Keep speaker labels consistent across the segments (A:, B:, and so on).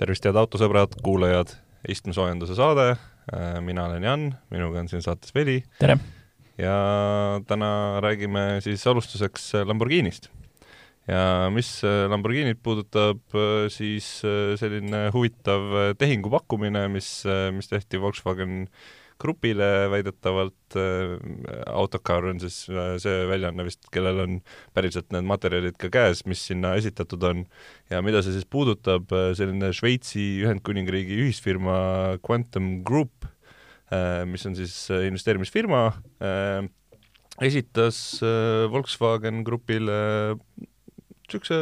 A: tervist, head autosõbrad, kuulajad, istmesoojenduse saade, mina olen Jan, minuga on siin saates Veli.
B: tere!
A: ja täna räägime siis alustuseks Lamborghinist. ja mis Lamborghinit puudutab, siis selline huvitav tehingupakkumine, mis, mis tehti Volkswagen grupile väidetavalt äh,, Autocar on siis äh, see väljaanne vist, kellel on päriselt need materjalid ka käes, mis sinna esitatud on, ja mida see siis puudutab äh,, selline Šveitsi Ühendkuningriigi ühisfirma Quantum Group mis on siis investeerimisfirma esitas Volkswagen Grupile niisuguse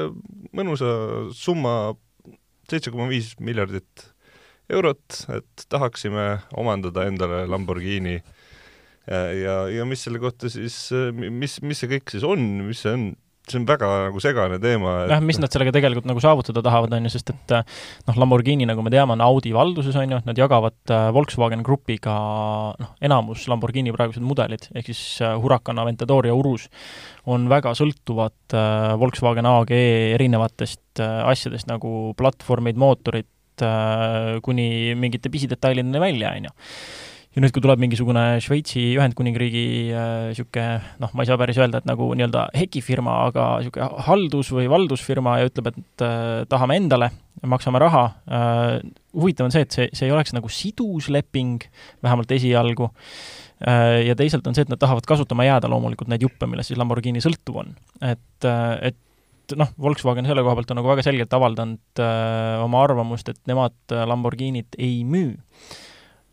A: mõnusa summa, seitse koma viis miljardit eurot, et tahaksime omandada endale Lamborghini. Ja, ja mis selle kohta siis, mis, mis see kõik siis on, mis see on, see on väga nagu segane teema
B: et.... jah, mis nad sellega tegelikult nagu saavutada tahavad, on ju, sest et noh, Lamborghini, nagu me teame, on Audi valduses, on ju, nad jagavad äh, Volkswagen Grupiga noh, enamus Lamborghini praegused mudelid, ehk siis äh, Huracan, Aventador ja Urus on väga sõltuvad äh, Volkswagen AG erinevatest asjadest nagu platvormid, mootorid, Äh, kuni mingite pisidetailideni välja, on ju. ja nüüd, kui tuleb mingisugune Šveitsi Ühendkuningriigi niisugune äh, noh, ma ei saa päris öelda, et nagu nii-öelda hekifirma, aga niisugune haldus- või valdusfirma ja ütleb, et äh, tahame endale, maksame raha äh,, huvitav on see, et see, see ei oleks nagu sidus leping, vähemalt esialgu äh,, ja teisalt on see, et nad tahavad kasutama jääda loomulikult neid juppe, millest siis Lamborghini sõltuv on. et, et noh, Volkswagen selle koha pealt on nagu väga selgelt avaldanud äh, oma arvamust, et nemad äh, Lamborghinit ei müü.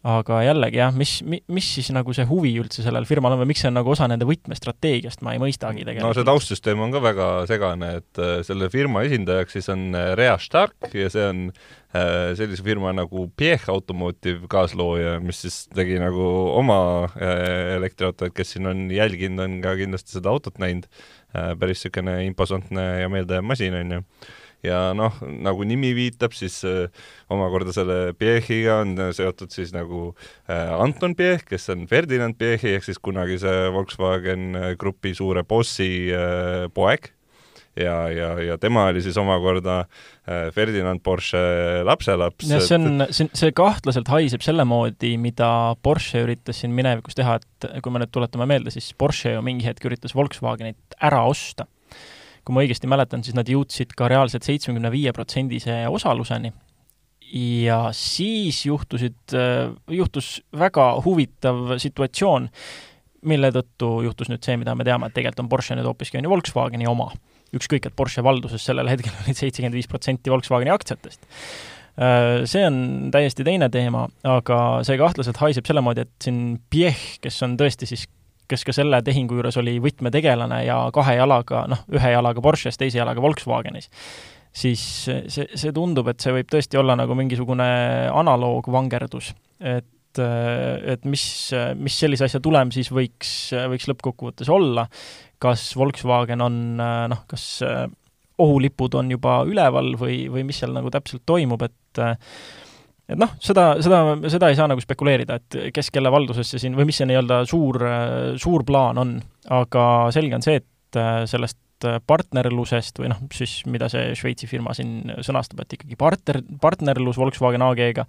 B: aga jällegi jah, mis, mis siis nagu see huvi üldse sellel firmal on või miks see on nagu osa nende võtmestrateegiast, ma ei mõistagi tegelikult.
A: no see taustsüsteem on ka väga segane, et äh, selle firma esindajaks siis on äh, Rea Stark ja see on äh, sellise firma nagu Piech Automotive kaaslooja, mis siis tegi nagu oma äh, elektriautoid, kes siin on jälginud, on ka kindlasti seda autot näinud päris niisugune imposantne ja meeldejääv masin, on ju. ja noh, nagu nimi viitab, siis äh, omakorda selle Piechiga on seotud siis nagu äh, Anton Piech, kes on Ferdinand Piechi ehk siis kunagise Volkswagen Grupi suure bossi äh, poeg ja, ja, ja tema oli siis omakorda äh, Ferdinand Porsche lapselaps.
B: ja see on, see, see kahtlaselt haiseb selle moodi, mida Porsche üritas siin minevikus teha, et kui me nüüd tuletame meelde, siis Porsche ju mingi hetk üritas Volkswagenit ära osta. kui ma õigesti mäletan, siis nad jõudsid ka reaalselt seitsmekümne viie protsendise osaluseni ja siis juhtusid, äh, juhtus väga huvitav situatsioon, mille tõttu juhtus nüüd see, mida me teame, et tegelikult on Porsche nüüd hoopiski on ju Volkswageni oma ükskõik, et Porsche valduses sellel hetkel olid seitsekümmend viis protsenti Volkswageni aktsiatest. Äh, see on täiesti teine teema, aga see kahtlaselt haiseb selle moodi, et siin Piech, kes on tõesti siis kes ka selle tehingu juures oli võtmetegelane ja kahe jalaga, noh, ühe jalaga Porsches, teise jalaga Volkswagenis, siis see, see tundub, et see võib tõesti olla nagu mingisugune analoogvangerdus, et et mis, mis sellise asja tulem siis võiks, võiks lõppkokkuvõttes olla, kas Volkswagen on noh, kas ohulipud on juba üleval või, või mis seal nagu täpselt toimub, et et noh, seda, seda, seda ei saa nagu spekuleerida, et kes kelle valdusesse siin või mis see nii-öelda suur, suur plaan on, aga selge on see, et sellest partnerlusest või noh, siis mida see Šveitsi firma siin sõnastab, et ikkagi partner, partnerlus Volkswagen AG-ga,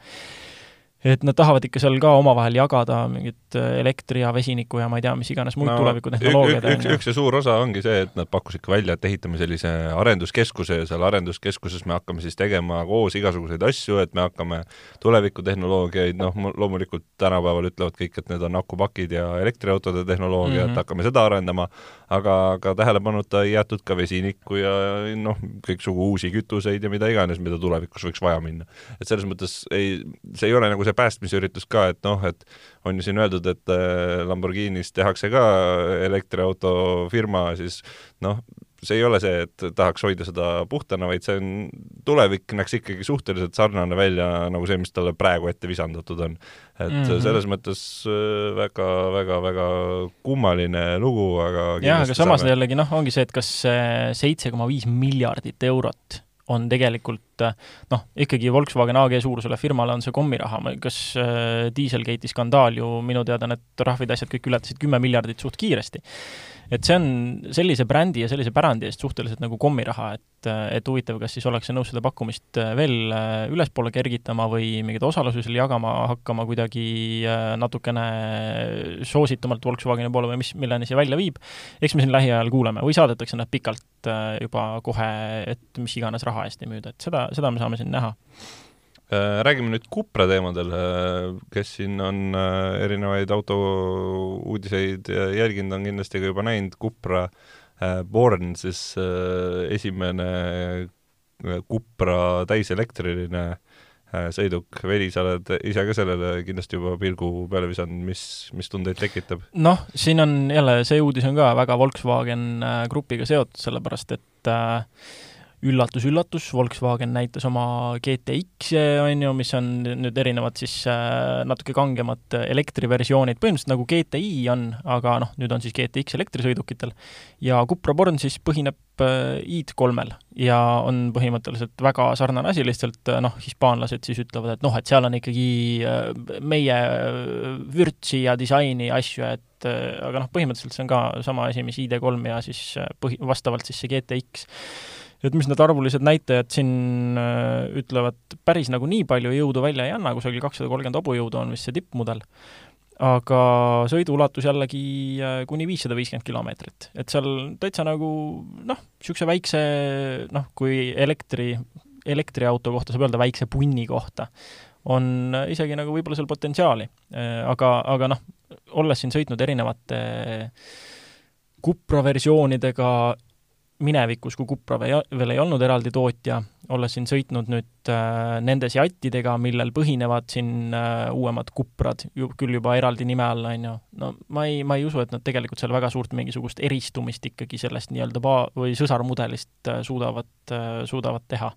B: et nad tahavad ikka seal ka omavahel jagada mingit äh, elektri ja vesiniku ja ma ei tea, mis iganes muid no, tulevikutehnoloogiaid.
A: üks, üks ja suur osa ongi see, et nad pakkusid ka välja, et ehitame sellise arenduskeskuse ja seal arenduskeskuses me hakkame siis tegema koos igasuguseid asju, et me hakkame tulevikutehnoloogiaid, noh, loomulikult tänapäeval ütlevad kõik, et need on akupakid ja elektriautode tehnoloogia mm, -hmm. et mhm. hakkame seda arendama, aga ka tähelepanuta ei jäetud ka vesinikku ja noh, kõiksugu uusi kütuseid ja mida iganes, mida tulevikus võiks vaja minna. et selles mõttes ei, see ei ole nagu see see päästmisüritus ka, et noh, et on ju siin öeldud, et äh, Lamborghinis tehakse ka elektriauto firma, siis noh, see ei ole see, et tahaks hoida seda puhtana, vaid see on, tulevik näeks ikkagi suhteliselt sarnane välja nagu see, mis talle praegu ette visandatud on. et mm -hmm. selles mõttes äh, väga, väga, väga kummaline lugu, aga
B: jah, aga samas saame... jällegi noh, ongi see, et kas seitse koma viis miljardit eurot on tegelikult et noh, ikkagi Volkswagen AG suurusele firmale on see kommiraha, kas äh, Dieselgate'i skandaal ju minu teada need trahvid, asjad kõik ületasid kümme miljardit suht kiiresti et see on sellise brändi ja sellise pärandi eest suhteliselt nagu kommiraha, et, et huvitav, kas siis ollakse nõus seda pakkumist äh, veel äh, ülespoole kergitama või mingeid osalusi seal jagama hakkama kuidagi äh, natukene soositumalt Volkswageni poole või mis, milleni see välja viib, eks me siin lähiajal kuuleme või saadetakse nad pikalt juba kohe, et mis iganes raha eest ei müüda, et seda, seda me saame siin näha.
A: Äh, räägime nüüd Cupra teemadel, äh, kes siin on äh, erinevaid autouudiseid jälginud, on kindlasti ka juba näinud, Cupra Born, siis esimene Cupra täiselektriline sõiduk, Veli, sa oled ise ka sellele kindlasti juba pilgu peale visanud, mis, mis tundeid tekitab?
B: noh, siin on jälle, see uudis on ka väga Volkswagen grupiga seotud, sellepärast et äh, üllatus-üllatus, Volkswagen näitas oma GTX-e, on ju, mis on nüüd erinevad siis äh, natuke kangemad elektriversioonid, põhimõtteliselt nagu GTI on, aga noh, nüüd on siis GTX elektrisõidukitel, ja Cupra Born siis põhineb äh, ID3-l ja on põhimõtteliselt väga sarnane asi, lihtsalt äh, noh, hispaanlased siis ütlevad, et noh, et seal on ikkagi meie vürtsi ja disaini asju, et aga noh, põhimõtteliselt see on ka sama asi, mis ID3 ja siis põhi, vastavalt siis see GTX et mis need arvulised näitajad siin äh, ütlevad, päris nagu nii palju jõudu välja ei anna, kusagil kakssada kolmkümmend hobujõudu on vist see tippmudel, aga sõiduulatus jällegi äh, kuni viissada viiskümmend kilomeetrit. et seal täitsa nagu noh, niisuguse väikse noh, kui elektri, elektriauto kohta saab öelda väikse punni kohta, on isegi nagu võib-olla seal potentsiaali. Äh, aga, aga noh, olles siin sõitnud erinevate Cupra versioonidega minevikus, kui Cupra veel ei olnud eraldi tootja, olles siin sõitnud nüüd äh, nende Seatidega, millel põhinevad siin äh, uuemad Cuprad, ju küll juba eraldi nime all, on ju, no ma ei, ma ei usu, et nad tegelikult seal väga suurt mingisugust eristumist ikkagi sellest nii-öelda va-, või sõsarmudelist äh, suudavad äh,, suudavad teha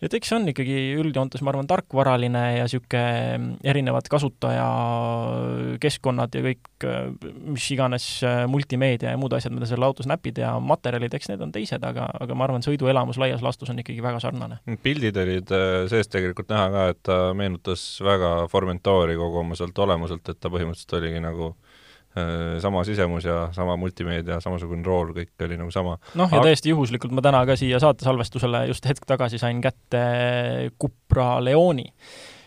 B: et eks see on ikkagi üldjoontes, ma arvan, tarkvaraline ja niisugune erinevad kasutajakeskkonnad ja kõik, mis iganes multimeedia ja muud asjad, mida seal autos näpid ja materjalid, eks need on teised, aga, aga ma arvan, sõiduelamus laias laastus on ikkagi väga sarnane.
A: pildid olid äh, sees tegelikult näha ka, et ta meenutas väga Formentari kogu oma sealt olemuselt, et ta põhimõtteliselt oligi nagu äh, Äh, sama sisemus ja sama multimeedia, samasugune rool, kõik oli nagu sama.
B: noh, ja täiesti juhuslikult ma täna ka siia saatesalvestusele just hetk tagasi sain kätte Cupra Leoni.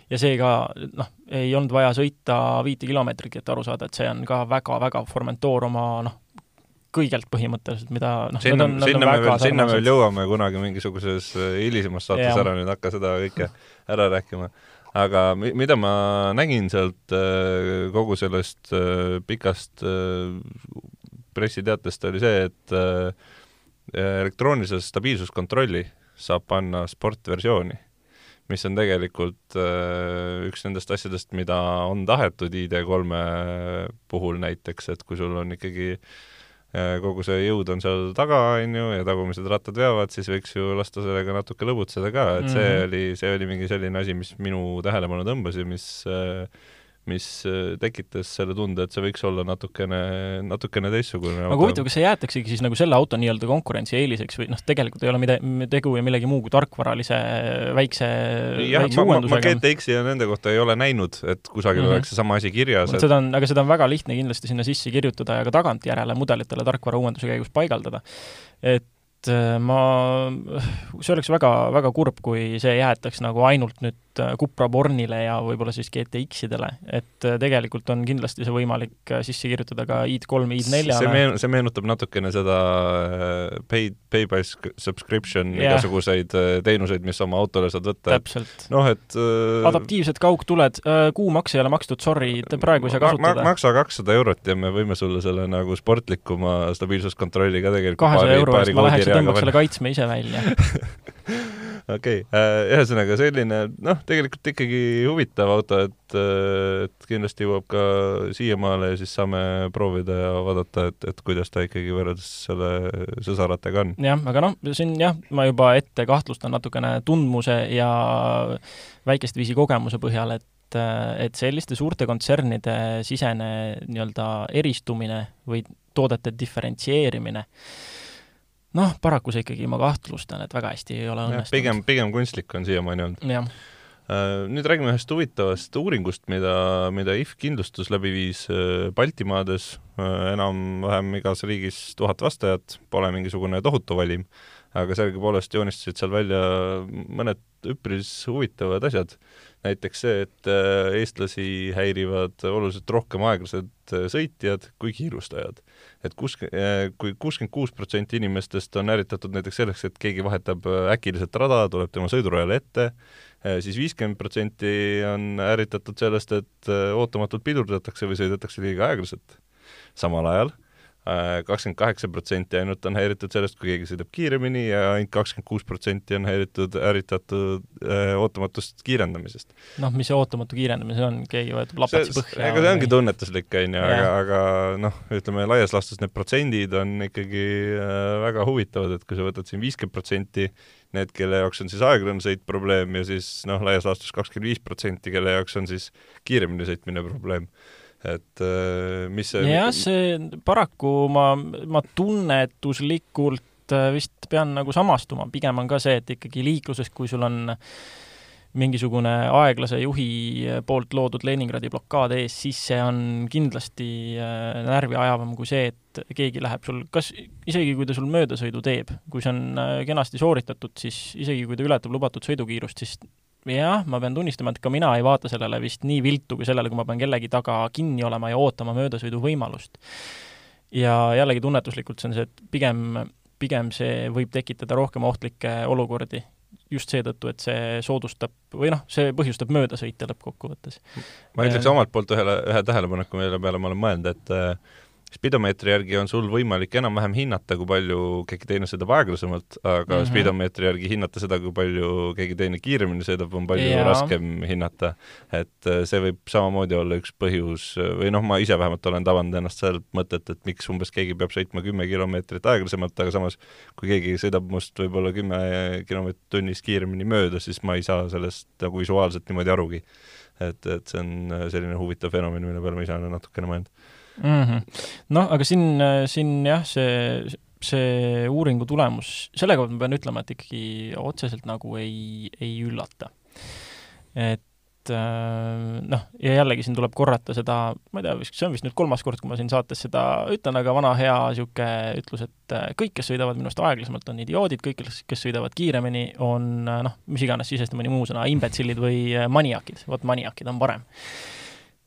B: ja seega noh, ei olnud vaja sõita viite kilomeetritki, et aru saada, et see on ka väga-väga Formentor oma noh, kõigelt põhimõtteliselt, mida noh,
A: sinna, sinna me veel, sinna me veel jõuame kunagi mingisuguses äh, hilisemas saates ära, nüüd hakka seda kõike ära rääkima aga mida ma nägin sealt äh, kogu sellest äh, pikast äh, pressiteatest, oli see, et elektroonilise stabiilsuskontrolli saab panna sportversiooni, mis on tegelikult üks nendest asjadest, mida on tahetud ID3-e puhul näiteks, et kui sul on ikkagi äh, kogu see jõud on seal taga, on ju, ja tagumised rattad veavad, siis võiks ju lasta sellega natuke lõbutseda ka, et see mm -hmm. oli, see oli mingi selline asi, mis minu tähelepanu tõmbas ja mis äh, mis äh, tekitas selle tunde, et see võiks olla natukene, natukene teistsugune
B: aga huvitav, kas see jäetaksegi siis nagu selle auto nii-öelda konkurentsieeliseks või noh, tegelikult ei ole mida, tegu ju millegi muu kui tarkvaralise väikse, väikse
A: uuendusega? ma GTX-i ja nende kohta ei ole näinud, et kusagil mm -hmm. oleks seesama asi kirjas.
B: Et... seda on, aga seda on väga lihtne kindlasti sinna sisse kirjutada ja ka tagantjärele mudelitele tarkvara uuenduse käigus paigaldada. et äh, ma, see oleks väga, väga kurb, kui see jäetaks nagu ainult nüüd Äh, Cupra Bornile ja võib-olla siis GTX-idele, et äh, tegelikult on kindlasti see võimalik äh, sisse kirjutada ka ID3, ID4-le.
A: see meen-, see meenutab natukene seda paid, pay by subscription yeah. igasuguseid teenuseid, mis oma autole saad võtta. noh, et äh,
B: adaptiivsed kaugtuled kuumaks ei ole makstud, sorry, praegu ei saa kasutada
A: ma,. maksa kakssada eurot ja me võime sulle selle nagu sportlikuma stabiilsuskontrolli ka tegelikult
B: kahesaja euro eest ma läheks ja tõmbaks selle kaitsme ise välja
A: okei okay., ühesõnaga selline noh, tegelikult ikkagi huvitav auto, et, et kindlasti jõuab ka siiamaale ja siis saame proovida ja vaadata, et, et kuidas ta ikkagi võrreldes selle sõsaratega on.
B: jah, aga noh, siin jah, ma juba ette kahtlustan natukene tundmuse ja väikest viisi kogemuse põhjal, et et selliste suurte kontsernide sisene nii-öelda eristumine või toodete diferentseerimine noh, paraku see ikkagi, ma kahtlustan, et väga hästi ei ole õnnestunud.
A: pigem, pigem kunstlik on siiamaani olnud.
B: jah
A: nüüd räägime ühest huvitavast uuringust, mida, mida IF kindlustus läbi viis äh, Baltimaades, äh, enam-vähem igas riigis tuhat vastajat, pole mingisugune tohutu valim, aga sellegipoolest joonistasid seal välja mõned üpris huvitavad asjad, näiteks see, et eestlasi häirivad oluliselt rohkem aeglased sõitjad kui kiirustajad. et kus, kui kuuskümmend kuus protsenti inimestest on ärritatud näiteks selleks, et keegi vahetab äkiliselt rada, tuleb tema sõidurajale ette, Äh, siis viiskümmend protsenti on ärritatud sellest, et äh, ootamatult pidurdatakse või sõidetakse liiga aeglaselt. samal ajal äh, kakskümmend kaheksa protsenti ainult on häiritud sellest, kui keegi sõidab kiiremini ja ainult kakskümmend kuus protsenti on häiritud, ärritatud öö, ootamatust kiirendamisest.
B: noh, mis see ootamatu kiirendamine see on, keegi võetab lapatsi põhja?
A: ega see ongi tunnetuslik, on ju, aga, aga noh, ütleme laias laastus need protsendid on ikkagi äh, väga huvitavad, et kui sa võtad siin viiskümmend protsenti need, kelle jaoks on siis aeglane sõit probleem ja siis noh, laias laastus kakskümmend viis protsenti, kelle jaoks on siis kiiremini sõitmine probleem. et äh, mis see
B: jah, see paraku ma, ma tunnetuslikult äh, vist pean nagu samastuma, pigem on ka see, et ikkagi liikluses, kui sul on äh, mingisugune aeglase juhi poolt loodud Leningradi blokaad ees, siis see on kindlasti äh, närviajavam kui see, et keegi läheb sul, kas isegi kui ta sul möödasõidu teeb, kui see on äh, kenasti sooritatud, siis isegi kui ta ületab lubatud sõidukiirust, siis jah, ma pean tunnistama, et ka mina ei vaata sellele vist nii viltu kui sellele, kui ma pean kellegi taga kinni olema ja ootama möödasõidu võimalust. ja jällegi tunnetuslikult see on see, et pigem, pigem see võib tekitada rohkem ohtlikke olukordi just seetõttu, et see soodustab või noh, see põhjustab möödasõite lõppkokkuvõttes.
A: ma ütleks omalt poolt ühele, ühe tähelepaneku, mille peale ma olen mõelnud, et äh, spidomeetri järgi on sul võimalik enam-vähem hinnata, kui palju keegi teine sõidab aeglasemalt, aga mm -hmm. spidomeetri järgi hinnata seda, kui palju keegi teine kiiremini sõidab, on palju ja. raskem hinnata. et äh, see võib samamoodi olla üks põhjus või noh, ma ise vähemalt olen tabanud ennast sealt mõtet, et miks umbes keegi peab sõitma kümme kilomeetrit aeglasemalt, aga samas kui keegi sõidab must võib-olla kümme kilomeetrit tunnis kiiremini mööda, siis ma ei saa sellest nagu visuaalselt niimoodi arugi. et, et see on äh, selline huvitav fenomen, mille peale ma ise olen natukene mõelnud
B: mm -hmm.. noh, aga siin, siin jah, see, see uuringu tulemus, selle kohta ma pean ütlema, et ikkagi otseselt nagu ei, ei üllata. et äh, noh, ja jällegi siin tuleb korrata seda, ma ei tea, see on vist nüüd kolmas kord, kui ma siin saates seda ütlen, aga vana hea niisugune ütlus, et äh, kõik, kes sõidavad minust aeglasemalt, on idioodid, kõik, kes sõidavad kiiremini, on noh, mis iganes sisesta mõni muu sõna, imbetsillid või maniakid, vot maniakid on parem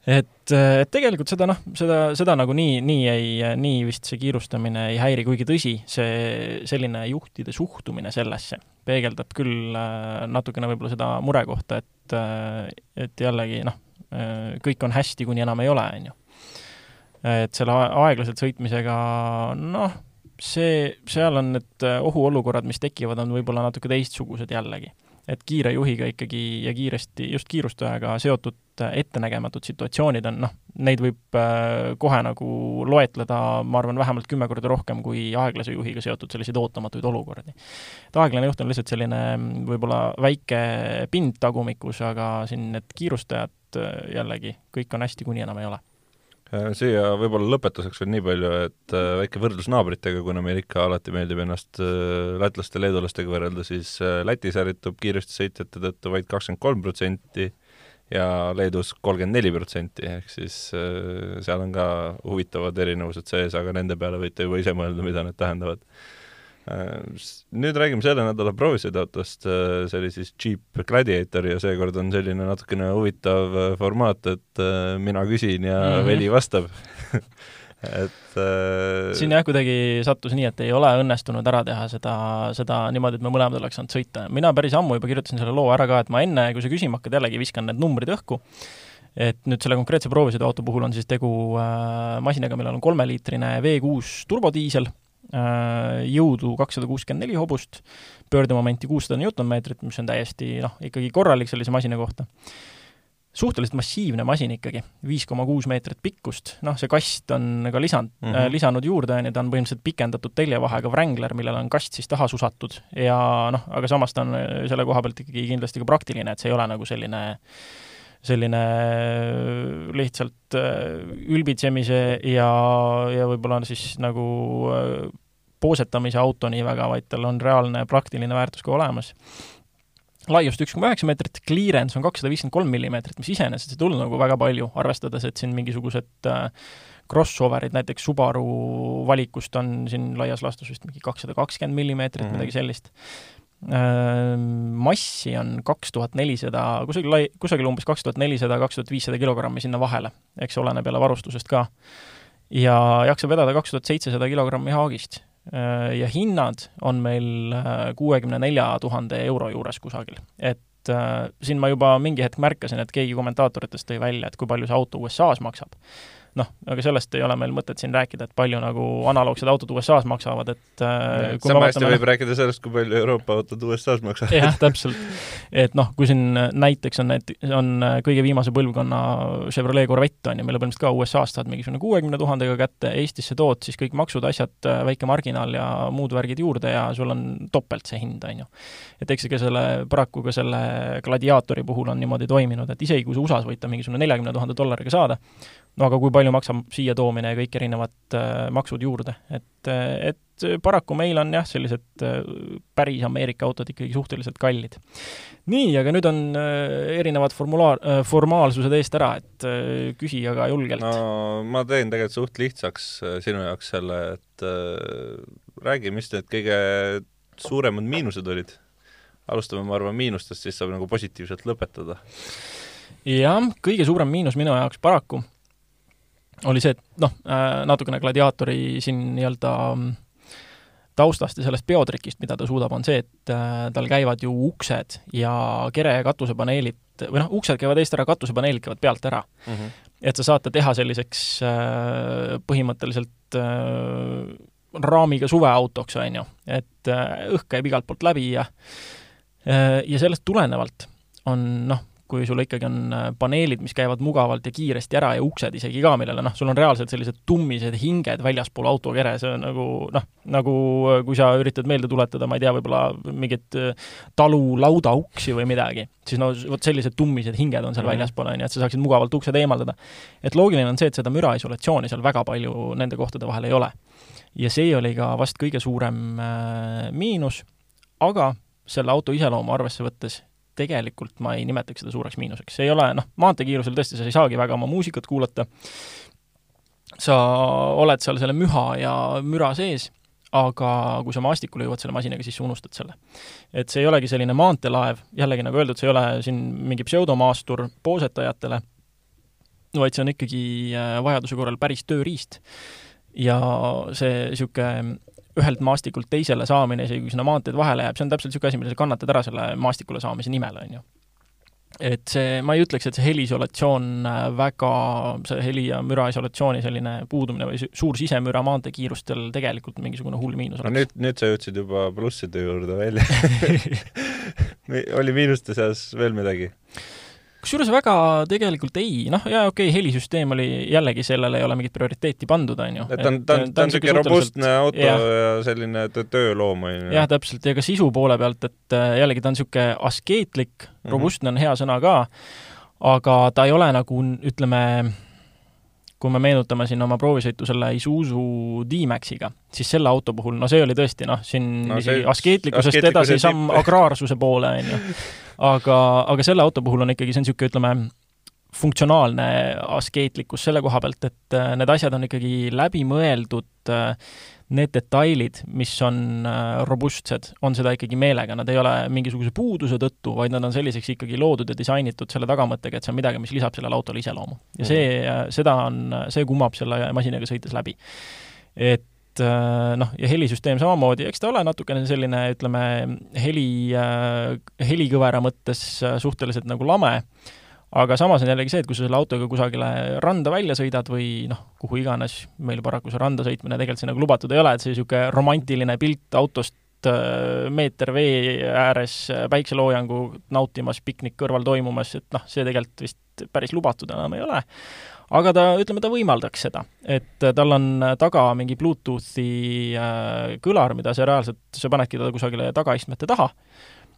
B: et, et tegelikult seda noh, seda, seda nagu nii, nii ei, nii vist see kiirustamine ei häiri, kuigi tõsi, see selline juhtide suhtumine sellesse peegeldab küll äh, natukene võib-olla seda murekohta, et, äh, et jällegi noh, äh, kõik on hästi, kuni enam ei ole, on ju. et selle aeglaselt sõitmisega noh, see, seal on need ohuolukorrad, mis tekivad, on võib-olla natuke teistsugused jällegi et kiire juhiga ikkagi ja kiiresti, just kiirustajaga seotud ettenägematud situatsioonid on noh, neid võib äh, kohe nagu loetleda, ma arvan, vähemalt kümme korda rohkem kui aeglase juhiga seotud selliseid ootamatuid olukordi. et aeglane juht on lihtsalt selline mm, võib-olla väike pind tagumikus, aga siin need kiirustajad jällegi, kõik on hästi, kuni enam ei ole
A: siia võib-olla lõpetuseks veel nii palju, et äh, väike võrdlus naabritega, kuna meil ikka alati meeldib ennast äh, lätlaste, leedulastega võrrelda, siis Lätis ärritub kiiresti sõitjate tõttu vaid kakskümmend kolm protsenti ja Leedus kolmkümmend neli protsenti, ehk siis seal on ka huvitavad erinevused sees, aga nende peale võite juba ise mõelda, mida need tähendavad. Äh, nüüd räägime selle nädala proovisõiduautost, äh, see oli siis Jeep Gladiator ja seekord on selline natukene huvitav äh, formaat, et mina küsin ja mm -hmm. Veli vastab et äh...
B: siin jah, kuidagi sattus nii, et ei ole õnnestunud ära teha seda, seda niimoodi, et me mõlemad oleks saanud sõita. mina päris ammu juba kirjutasin selle loo ära ka, et ma enne, kui sa küsima hakkad, jällegi viskan need numbrid õhku, et nüüd selle konkreetse proovisõiduauto puhul on siis tegu äh, masinaga, millel on kolmeliitrine V6 turbodiisel Äh, jõudu kakssada kuuskümmend neli hobust, pöördemomenti kuussada Newtonmeetrit, mis on täiesti noh, ikkagi korralik sellise masina kohta. suhteliselt massiivne masin ikkagi, viis koma kuus meetrit pikkust, noh, see kast on ka lisand mm, -hmm. äh, lisanud juurde, on ju, ta on põhimõtteliselt pikendatud teljevahega Wrangler, millel on kast siis taha susatud ja noh, aga samas ta on selle koha pealt ikkagi kindlasti ka praktiline, et see ei ole nagu selline äh, selline äh, lihtsalt äh, ülbitsemise ja, ja võib-olla siis nagu äh, poosetamise auto nii väga, vaid tal on reaalne praktiline väärtus ka olemas laiust üks koma üheksa meetrit, clearance on kakssada viiskümmend kolm millimeetrit, mis iseenesest ei tulnud nagu väga palju, arvestades, et siin mingisugused crossoverid, näiteks Subaru valikust on siin laias laastus vist mingi kakssada kakskümmend millimeetrit mm, -hmm. midagi sellist. Massi on kaks tuhat nelisada, kusagil lai-, kusagil umbes kaks tuhat nelisada, kaks tuhat viissada kilogrammi sinna vahele, eks oleneb jälle varustusest ka. ja jaksab vedada kaks tuhat seitsesada kilogrammi haagist ja hinnad on meil kuuekümne nelja tuhande euro juures kusagil. et siin ma juba mingi hetk märkasin, et keegi kommentaatoritest tõi välja, et kui palju see auto USA-s maksab noh, aga sellest ei ole meil mõtet siin rääkida, et palju nagu analoogsed autod USA-s maksavad, et
A: äh, sama hästi võib noh, rääkida sellest, kui palju Euroopa autod USA-s maksavad.
B: jah, täpselt. et noh, kui siin näiteks on need, on kõige viimase põlvkonna Chevrolet Corvette on ju, mille põhimõtteliselt ka USA-st saad mingisugune kuuekümne tuhandega kätte, Eestisse tood siis kõik maksud, asjad, väike marginaal ja muud värgid juurde ja sul on topelt see hind, on ju. et eks ega selle, paraku ka selle gladiaatori puhul on niimoodi toiminud, et isegi kui sa USA-s võid ta mingisugune neljakümne tuhande dollariga saada, no aga kui palju maksab siia toomine ja kõik erinevad äh, maksud juurde, et, äh, et paraku meil on jah, sellised äh, päris Ameerika autod ikkagi suhteliselt kallid. nii, aga nüüd on erinevad formulaar formaalsused eest ära, et küsi aga julgelt.
A: no ma teen tegelikult suht lihtsaks sinu jaoks selle, et räägi, mis need kõige suuremad miinused olid? alustame, ma arvan, miinustest, siis saab nagu positiivselt lõpetada.
B: jah, kõige suurem miinus minu jaoks paraku oli see, et noh, äh, natukene gladiaatori siin nii-öelda mm, taustast ja sellest peotrikist, mida ta suudab, on see, et äh, tal käivad ju uksed ja kere- katusepaneelid, või noh, uksed käivad eest ära, katusepaneelid käivad pealt ära mm. -hmm. et sa saad ta teha selliseks äh, põhimõtteliselt raamiga suveautoks, on ju, et õhk käib igalt poolt läbi ja ja sellest tulenevalt on noh, kui sul ikkagi on äh, paneelid, mis käivad mugavalt ja kiiresti ära ja uksed isegi ka, millele noh, sul on reaalselt sellised tummised hinged väljaspool autokere, see on nagu noh, nagu äh, kui sa üritad meelde tuletada, ma ei tea, võib-olla mingit äh, talu laudauksi või midagi, siis no vot sellised tummised hinged on seal mm -hmm. väljaspool, on ju, et sa saaksid mugavalt uksed eemaldada. et loogiline on see, et seda müraisolatsiooni seal väga palju nende kohtade vahel ei ole. ja see oli ka vast kõige suurem äh, miinus, aga selle auto iseloomu arvesse võttes tegelikult ma ei nimetaks seda suureks miinuseks, see ei ole noh, maanteekiirusel tõesti sa ei saagi väga oma muusikat kuulata, sa oled seal selle müha ja müra sees, aga kui sa maastikule jõuad selle masinaga, siis sa unustad selle. et see ei olegi selline maanteelaev, jällegi nagu öeldud, see ei ole siin mingi pseudomaastur poosetajatele, vaid see on ikkagi äh, vajaduse korral päris tööriist. ja see niisugune ühelt maastikult teisele saamine, isegi kui sinna maanteed vahele jääb, see on täpselt niisugune asi, mille sa kannatad ära selle maastikule saamise nimel, on ju. et see, ma ei ütleks, et see heliisolatsioon äh, väga, see heli- ja müraisolatsiooni selline puudumine või suur sisemüra maanteekiirustel tegelikult mingisugune hull miinus
A: oleks. no nüüd, nüüd sa jõudsid juba plusside juurde välja oli miinuste seas veel midagi?
B: Kusjuures väga tegelikult ei, noh, jaa, okei okay,, helisüsteem oli jällegi, sellele ei ole mingit prioriteeti pandud, on ju.
A: et ta on, ta on, ta on niisugune robustne auto ja, ja selline tööloom, on ju.
B: jah, täpselt, ja ka sisu poole pealt, et äh, jällegi ta on niisugune askeetlik mm, -hmm. robustne on hea sõna ka, aga ta ei ole nagu ütleme, kui me meenutame siin oma proovisõitu selle Isuzu D-Maxiga, siis selle auto puhul, no see oli tõesti noh, siin no, isegi askeetlikkusest edasi samm agraarsuse poole, on ju. Aga, aga selle auto puhul on ikkagi, see on niisugune, ütleme, funktsionaalne askeetlikkus selle koha pealt, et äh, need asjad on ikkagi läbimõeldud, äh, need detailid, mis on äh, robustsed, on seda ikkagi meelega, nad ei ole mingisuguse puuduse tõttu, vaid nad on selliseks ikkagi loodud ja disainitud selle tagamõttega, et see on midagi, mis lisab sellele autole iseloomu. ja see, seda on, see kumab selle masinaga sõites läbi. et äh, noh, ja helisüsteem samamoodi, eks ta ole natukene selline, ütleme, heli, äh, helikõvera mõttes äh, suhteliselt nagu lame, aga samas on jällegi see, et kui sa selle autoga kusagile randa välja sõidad või noh, kuhu iganes, meil paraku see randa sõitmine tegelikult siin nagu lubatud ei ole, et see niisugune romantiline pilt autost meeter vee ääres päikseloojangu nautimas, piknik kõrval toimumas, et noh, see tegelikult vist päris lubatud enam ei ole. Aga ta, ütleme, ta võimaldaks seda, et äh, tal on äh, taga mingi Bluetoothi äh, kõlar, mida sa reaalselt, sa panedki ta kusagile tagaistmete taha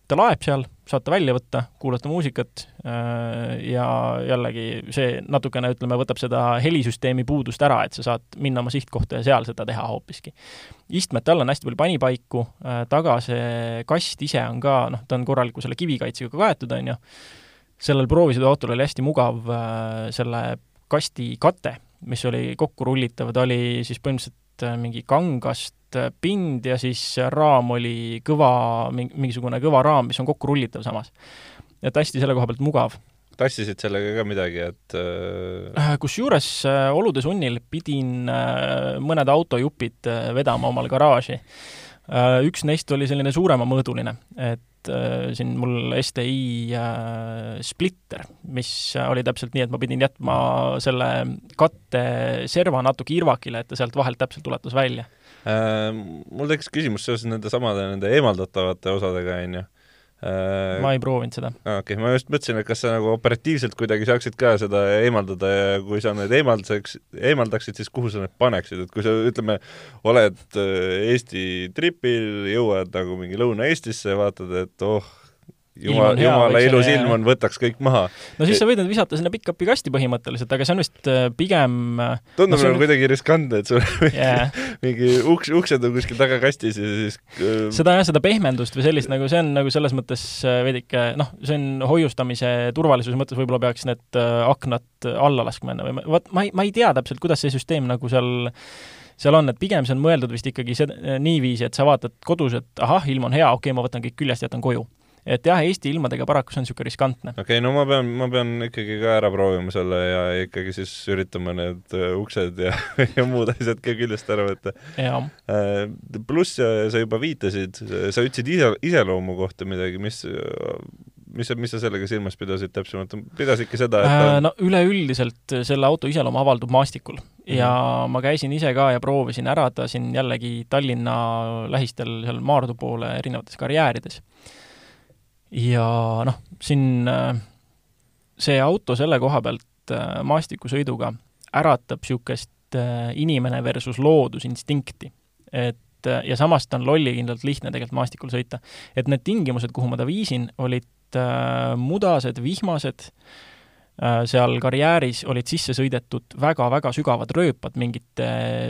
B: ta laeb seal, saate välja võtta, kuulata muusikat äh, ja jällegi see natukene, ütleme, võtab seda helisüsteemi puudust ära, et sa saad minna oma sihtkohta ja seal seda teha hoopiski. istmete all on hästi palju panipaiku, äh, taga see kast ise on ka, noh, ta on korraliku selle kivikaitsega kaetud, on ju, sellel proovisõiduautol oli hästi mugav äh, selle kasti kate, mis oli kokku rullitav, ta oli siis põhimõtteliselt mingi kangast pind ja siis raam oli kõva, mingisugune kõva raam, mis on kokku rullitav samas. et hästi selle koha pealt mugav.
A: tassisid sellega ka midagi, et äh,
B: äh kusjuures äh, olude sunnil pidin äh, mõned autojupid äh, vedama omal garaaži. Üks neist oli selline suuremamõõduline, et siin mul STI splitter, mis oli täpselt nii, et ma pidin jätma selle katte serva natuke irvakile, et ta sealt vahelt täpselt ulatus välja
A: Äh, mul tekkis küsimus seoses nende samade, nende eemaldatavate osadega, on ju.
B: Äh, ma ei proovinud seda.
A: okei okay,, ma just mõtlesin, et kas sa nagu operatiivselt kuidagi saaksid ka seda eemaldada ja kui sa need eemaldaks, eemaldaksid, siis kuhu sa need paneksid, et kui sa, ütleme, oled äh, Eesti tripil, jõuad nagu mingi Lõuna-Eestisse, vaatad, et oh, jumal, jumala ilus ilm on, võtaks kõik maha.
B: no siis sa võid need visata sinna pick-up'i kasti põhimõtteliselt, aga see on vist äh, pigem
A: äh, tundub no, nagu kuidagi riskantne, et sul yeah. mingi uks, uksed on kuskil taga kastis ja siis
B: äh, seda jah, seda pehmendust või sellist nagu see on nagu selles mõttes veidike noh, see on hoiustamise turvalisuse mõttes võib-olla peaks need aknad alla laskma enne või vot ma ei, ma ei tea täpselt, kuidas see süsteem nagu seal seal on, et pigem see on mõeldud vist ikkagi see, niiviisi, et sa vaatad kodus, et ahah, ilm on hea, okei okay,, ma võtan kõik küljest, jätan koju et jah, Eesti ilmadega paraku see on niisugune riskantne.
A: okei okay,, no ma pean, ma pean ikkagi ka ära proovima selle ja ikkagi siis üritama need uh, uksed ja, ja muud asjad ka küljest ära võtta. Uh, pluss sa juba viitasid, sa ütlesid ise, iseloomu kohta midagi, mis mis, mis sa sellega silmas pidasid täpsemalt, pidasidki seda, et ta...
B: Äh, no üleüldiselt selle auto iseloom avaldub maastikul ja mm -hmm. ma käisin ise ka ja proovisin ära ta siin jällegi Tallinna lähistel seal Maardu poole erinevates karjäärides ja noh, siin äh, see auto selle koha pealt äh, maastikusõiduga äratab niisugust äh, inimene versus loodusinstinkti. et ja samas ta on lollikindlalt lihtne tegelikult maastikul sõita. et need tingimused, kuhu ma ta viisin, olid mudased, vihmased, seal karjääris olid sisse sõidetud väga-väga sügavad rööpad mingite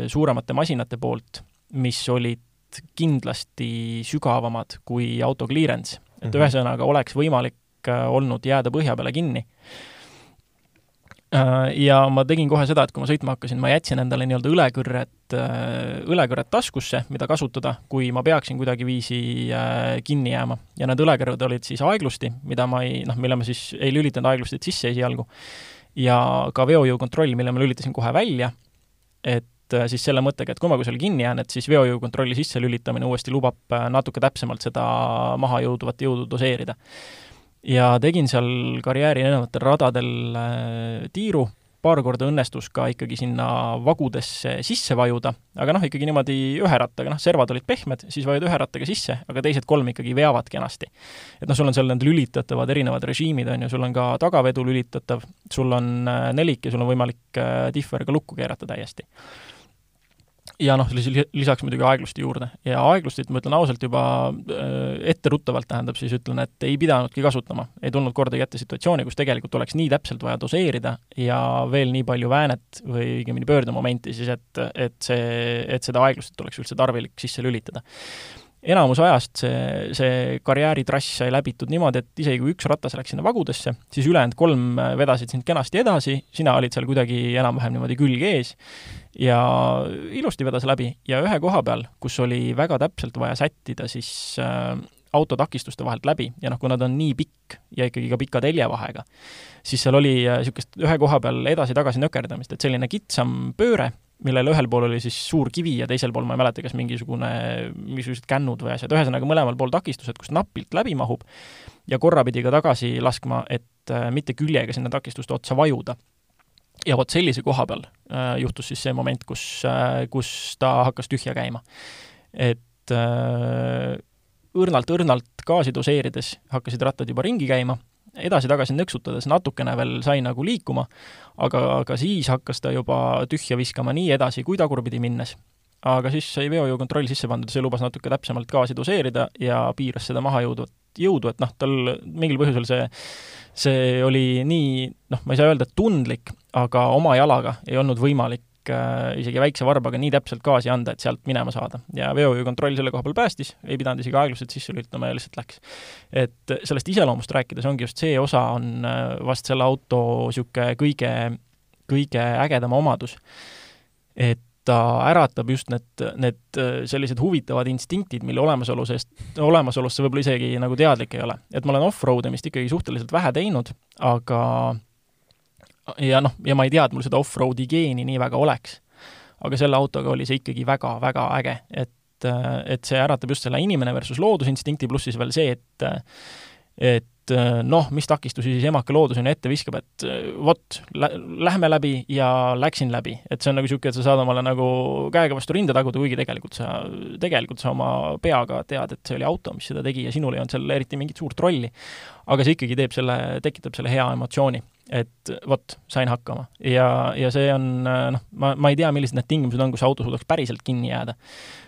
B: suuremate masinate poolt, mis olid kindlasti sügavamad kui auto clearance et mm -hmm. ühesõnaga oleks võimalik äh, olnud jääda põhja peale kinni. Äh, ja ma tegin kohe seda, et kui ma sõitma hakkasin, ma jätsin endale nii-öelda õlekõrret, äh, õlekõrret taskusse, mida kasutada, kui ma peaksin kuidagiviisi kinni jääma. ja need õlekõrved olid siis aeglusti, mida ma ei, noh, mille ma siis ei lülitanud aeglustit sisse esialgu, ja ka veojõukontroll, mille ma lülitasin kohe välja, et äh, siis selle mõttega, et kui ma kusagile kinni jään, et siis veojõukontrolli sisselülitamine uuesti lubab äh, natuke täpsemalt seda maha jõudvat jõudu doseerida. ja tegin seal karjääri erinevatel radadel äh, tiiru, paar korda õnnestus ka ikkagi sinna vagudesse sisse vajuda, aga noh, ikkagi niimoodi ühe rattaga, noh, servad olid pehmed, siis vajud ühe rattaga sisse, aga teised kolm ikkagi veavad kenasti. et noh, sul on seal need lülitatavad erinevad režiimid, on ju, sul on ka tagavedu lülitatav, sul on nelik ja sul on võimalik differiga lukku keerata täiesti ja noh, lisaks muidugi aeglusti juurde. ja aeglustit, ma ütlen ausalt, juba äh, etteruttavalt tähendab, siis ütlen, et ei pidanudki kasutama. ei tulnud kordagi ette situatsiooni, kus tegelikult oleks nii täpselt vaja doseerida ja veel nii palju väänet või õigemini pöördemomenti siis, et, et see, et seda aeglustit oleks üldse tarvilik sisse lülitada enamus ajast see, see karjääritrass sai läbitud niimoodi, et isegi kui üks ratas läks sinna vagudesse, siis ülejäänud kolm vedasid sind kenasti edasi, sina olid seal kuidagi enam-vähem niimoodi külg ees ja ilusti vedas läbi ja ühe koha peal, kus oli väga täpselt vaja sättida siis äh, auto takistuste vahelt läbi ja noh, kuna ta on nii pikk ja ikkagi ka pika teljevahega, siis seal oli niisugust äh, ühe koha peal edasi-tagasi nökerdamist, et selline kitsam pööre, millel ühel pool oli siis suur kivi ja teisel pool ma ei mäleta, kas mingisugune, mingisugused kännud või asjad, ühesõnaga mõlemal pool takistused, kust napilt läbi mahub, ja korra pidi ka tagasi laskma, et äh, mitte küljega sinna takistuste otsa vajuda. Ja vot sellise koha peal äh, juhtus siis see moment, kus äh,, kus ta hakkas tühja käima. et äh, õrnalt-õrnalt gaasi doseerides hakkasid rattad juba ringi käima edasi-tagasi nõksutades natukene veel sai nagu liikuma, aga, aga siis hakkas ta juba tühja viskama nii edasi kui tagurpidi minnes. Aga siis sai veojõukontroll sisse pandud ja see lubas natuke täpsemalt gaasi doseerida ja piiras seda maha jõudvat jõudu, et noh, tal mingil põhjusel see, see oli nii, noh, ma ei saa öelda, et tundlik, aga oma jalaga ei olnud võimalik äh, isegi väikse varbaga nii täpselt gaasi anda, et sealt minema saada. ja veojuhikontroll selle koha peal päästis, ei pidanud isegi aeglaselt sisse lülitama ja lihtsalt läks. et sellest iseloomust rääkides ongi just see osa on äh, vast selle auto niisugune kõige, kõige ägedam omadus, et ta äratab just need, need sellised huvitavad instinktid, mille olemasolu seest, olemasolust sa võib-olla isegi nagu teadlik ei ole. et ma olen off-road imist ikkagi suhteliselt vähe teinud, aga ja noh, ja ma ei tea, et mul seda off-road'i geeni nii väga oleks. aga selle autoga oli see ikkagi väga-väga äge, et, et see äratab just selle inimene versus loodusinstinkti, pluss siis veel see, et et noh, mis takistusi siis emake loodus on ju ette viskab, et vot lä, lähme läbi ja läksin läbi. et see on nagu niisugune, et sa saad omale nagu käega vastu rinda taguda, kuigi tegelikult sa, tegelikult sa oma peaga tead, et see oli auto, mis seda tegi ja sinul ei olnud seal eriti mingit suurt rolli. aga see ikkagi teeb selle, tekitab selle hea emotsiooni et vot, sain hakkama. ja, ja see on noh, ma, ma ei tea, millised need tingimused on, kus auto suudaks päriselt kinni jääda.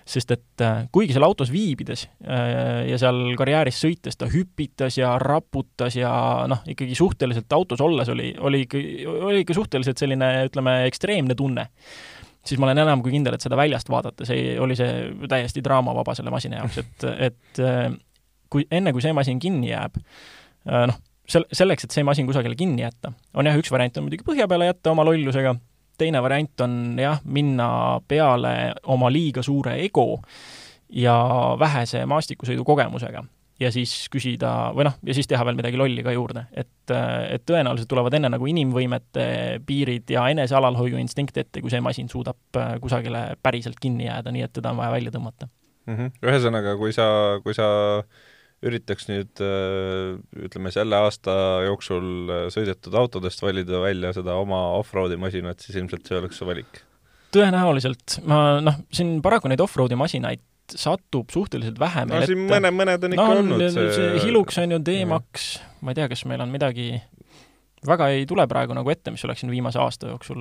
B: sest et äh, kuigi seal autos viibides äh, ja seal karjääris sõites ta hüpitas ja raputas ja noh, ikkagi suhteliselt autos olles oli, oli ikka, oli ikka suhteliselt selline, ütleme, ekstreemne tunne siis ma olen enam kui kindel, et seda väljast vaadates ei, oli see täiesti draamavaba selle masina jaoks, et, et äh, kui, enne kui see masin kinni jääb, noh, sel-, selleks, et see masin kusagile kinni jätta, on jah, üks variant on muidugi põhja peale jätta oma lollusega, teine variant on jah, minna peale oma liiga suure ego ja vähese maastikusõidu kogemusega. ja siis küsida, või noh, ja siis teha veel midagi lolli ka juurde, et, et tõenäoliselt tulevad enne nagu inimvõimete piirid ja enese alalhoiuinstinkt ette, kui see masin suudab kusagile päriselt kinni jääda, nii et teda on vaja välja tõmmata
A: mm. -hmm. ühesõnaga, kui sa, kui sa üritaks nüüd äh, ütleme, selle aasta jooksul äh, sõidetud autodest valida välja seda oma off-road'i masinat, siis ilmselt see oleks su valik?
B: tõenäoliselt, ma noh, siin paraku neid off-road'i masinaid satub suhteliselt vähe
A: meil no, ette. mõne, mõned on ikka
B: no,
A: olnud
B: see, see Hilux on ju D-Max, ma ei tea, kas meil on midagi väga ei tule praegu nagu ette, mis oleks siin viimase aasta jooksul,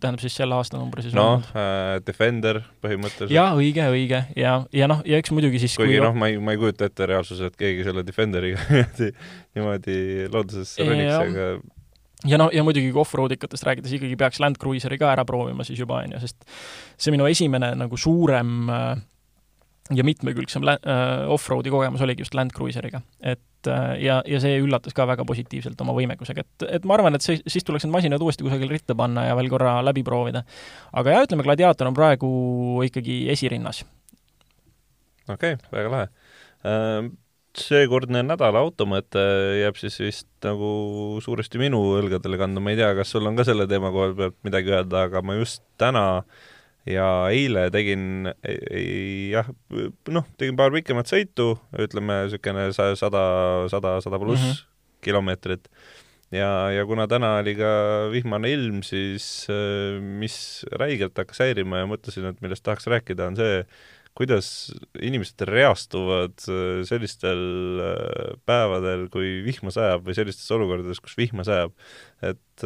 B: tähendab siis selle aastanumbri siis
A: noh äh,, Defender põhimõtteliselt.
B: jaa, õige, õige, ja, ja noh, ja eks muidugi siis
A: kuigi kui noh, ma ei, ma ei kujuta ette reaalsuses, et keegi selle Defenderiga niimoodi, loodusesse roniks, aga
B: ja noh, ja muidugi kui off-road ikatest rääkides ikkagi peaks Land Cruiseri ka ära proovima siis juba, on ju, sest see minu esimene nagu suurem äh, ja mitmekülgsem äh, off-roadi kogemus oligi just Land Cruiseriga. et äh, ja, ja see üllatas ka väga positiivselt oma võimekusega, et, et ma arvan, et see, siis tuleks need masinad uuesti kusagile ritta panna ja veel korra läbi proovida. aga jah, ütleme, Gladiator on praegu ikkagi esirinnas.
A: okei okay,, väga lahe äh, seekordne nädala automõte jääb siis vist nagu suuresti minu õlgadele kanda, ma ei tea, kas sul on ka selle teema koha pealt midagi öelda, aga ma just täna äh, ja eile tegin jah, noh, tegin paar pikemat sõitu, ütleme niisugune sada, sada, sada pluss mm -hmm. kilomeetrit. ja, ja kuna täna oli ka vihmane ilm, siis mis räigelt hakkas häirima ja mõtlesin, et millest tahaks rääkida, on see, kuidas inimesed reastuvad sellistel päevadel, kui vihma sajab või sellistes olukordades, kus vihma sajab. et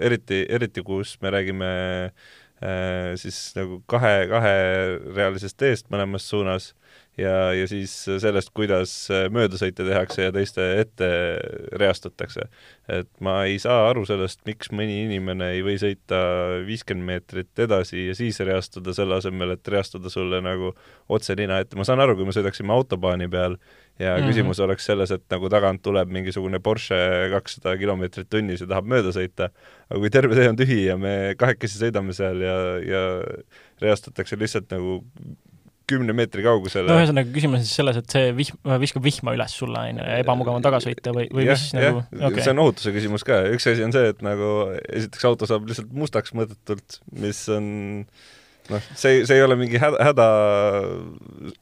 A: eriti, eriti kus me räägime äh, Äh, siis nagu kahe, kaherealisest teest mõlemas suunas ja, ja siis sellest, kuidas möödasõite tehakse ja teiste ette reastatakse. et ma ei saa aru sellest, miks mõni inimene ei või sõita viiskümmend meetrit edasi ja siis reastuda, selle asemel, et reastuda sulle nagu otse nina ette. ma saan aru, kui me sõidaksime autobaani peal ja mm -hmm. küsimus oleks selles, et nagu tagant tuleb mingisugune Porsche kakssada kilomeetrit tunnis ja tahab mööda sõita, aga kui terve tee on tühi ja me kahekesi sõidame seal ja, ja reastatakse lihtsalt nagu kümne meetri kaugusele.
B: no ühesõnaga, küsimus on siis selles, et see vihm, viskab vihma üles sulle, on ju, ja ebamugav on taga sõita või, või
A: ja,
B: mis nagu
A: okay. see on ohutuse küsimus ka, üks asi on see, et nagu esiteks auto saab lihtsalt mustaks mõõdetult, mis on noh, see, see ei ole mingi häda, häda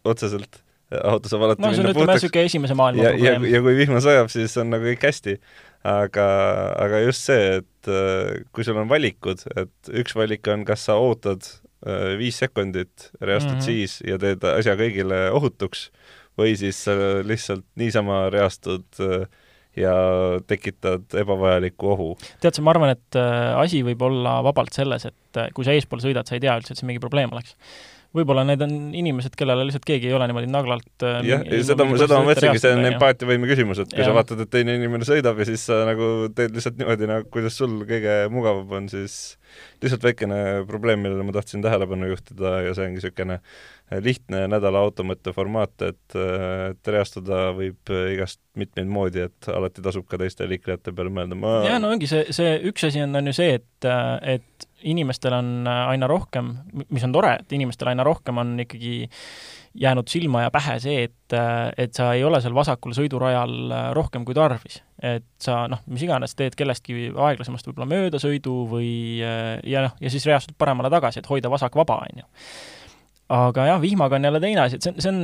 A: otseselt auto saab alati
B: no on, ütleme, niisugune esimese maailma
A: ja, probleem. ja, ja kui vihma sajab, siis on nagu kõik hästi. aga, aga just see, et äh, kui sul on valikud, et üks valik on, kas sa ootad äh, viis sekundit, reastad mm -hmm. siis ja teed asja kõigile ohutuks, või siis sa lihtsalt niisama reastud äh, ja tekitad ebavajalikku ohu.
B: tead sa, ma arvan, et asi võib olla vabalt selles, et kui sa eespool sõidad, sa ei tea üldse, et see mingi probleem oleks võib-olla need on inimesed, kellele lihtsalt keegi ei ole niimoodi naglalt äh,
A: jah, seda, seda ma mõtlesingi, see on empaatiavõime küsimus, et kui ja. sa vaatad, et teine inimene sõidab ja siis sa nagu teed lihtsalt niimoodi, nagu kuidas sul kõige mugavam on, siis lihtsalt väikene probleem, millele ma tahtsin tähelepanu juhtida ja see ongi niisugune lihtne nädala automõtte formaat, et, et reastuda võib igast mitmeid moodi, et alati tasub ka teiste liiklejate peale mõelda,
B: jaa, no ongi see, see üks asi on, on ju see, et, et inimestel on aina rohkem, mis on tore, et inimestel aina rohkem on ikkagi jäänud silma ja pähe see, et, et sa ei ole seal vasakul sõidurajal rohkem kui tarvis. et sa noh, mis iganes, teed kellestki aeglasemast võib-olla möödasõidu või ja noh, ja siis reastud paremale tagasi, et hoida vasak vaba, on ju aga jah, vihmaga on jälle teine asi, et see on, see on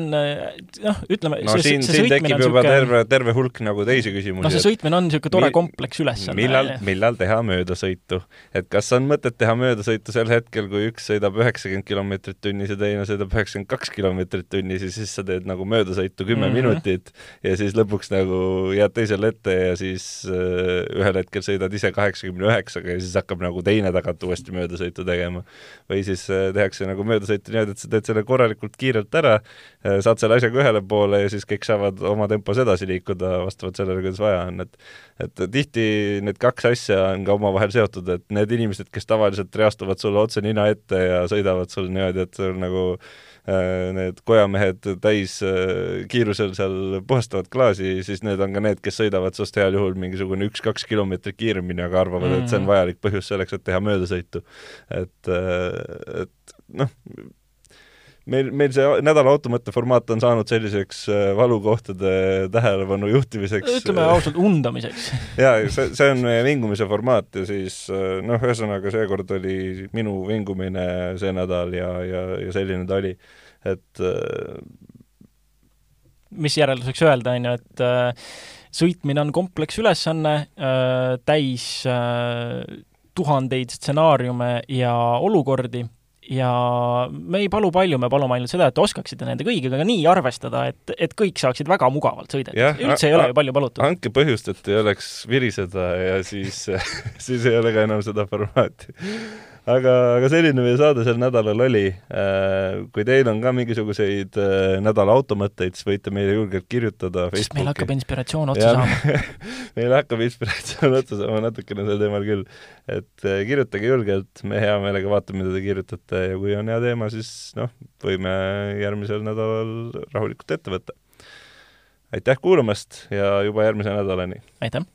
B: noh, ütleme
A: no see, siin, siin tekib juba süke... terve, terve hulk nagu teisi küsimusi.
B: noh, see sõitmine on niisugune tore kompleks ülesanne.
A: millal, millal teha möödasõitu? et kas on mõtet teha möödasõitu sel hetkel, kui üks sõidab üheksakümmend kilomeetrit tunnis ja teine sõidab üheksakümmend kaks kilomeetrit tunnis ja siis sa teed nagu möödasõitu kümme mm -hmm. minutit ja siis lõpuks nagu jääd teisele ette ja siis äh, ühel hetkel sõidad ise kaheksakümne üheksaga ja siis hakkab nagu teine tagant uuesti möödasõitu tegema. või siis äh, tehakse nagu möödasõitu niimoodi, et sa teed selle korralikult kiirelt ära, äh, saad selle asjaga ühele poole ja siis kõik saavad oma tempos edasi liikuda vastavalt sellele, kuidas vaja on, et et tihti need kaks asja on ka omavahel seotud, et need inimesed, kes tavaliselt reastuvad sulle otse nina ette ja sõidavad sul niimoodi, et sul nagu äh, need kojamehed täis äh, kiirusel seal puhastavad klaasi, siis need on ka need, kes sõidavad sinust heal juhul mingisugune üks-kaks kilomeetrit kiiremini, aga arvavad mm, -hmm. et see on mhm. vajalik põhjus selleks, et teha möödasõitu. et, et noh, meil, meil see nädala automõtte formaat on saanud selliseks äh, valukohtade tähelepanu juhtimiseks.
B: ütleme äh, ausalt, undamiseks.
A: Jaa, see, see on meie vingumise formaat ja siis äh, noh, ühesõnaga seekord oli minu vingumine see nädal ja, ja, ja selline ta oli, et
B: mis järelduseks öelda, on ju, et äh, sõitmine on kompleksülesanne äh,, täis äh, tuhandeid stsenaariume ja olukordi ja me ei palu palju, me palume ainult seda, et oskaksite nende kõigiga nii arvestada, et, et kõik saaksid väga mugavalt sõidetud. üldse ei ole ju palju palutud.
A: andke põhjust, et ei oleks viriseda ja siis siis ei ole ka enam seda formaati aga, aga selline meie saade sel nädalal oli. Äh, kui teil on ka mingisuguseid äh, nädala automõtteid, siis võite meile julgelt kirjutada Facebooki.
B: meil hakkab inspiratsioon otsa saama
A: meil hakkab inspiratsioon otsa saama natukene sel teemal küll. et äh, kirjutage julgelt, me hea meelega vaatame, mida te kirjutate ja kui on hea teema, siis noh, võime järgmisel nädalal rahulikult ette võtta. aitäh kuulamast ja juba järgmise nädalani!
B: aitäh!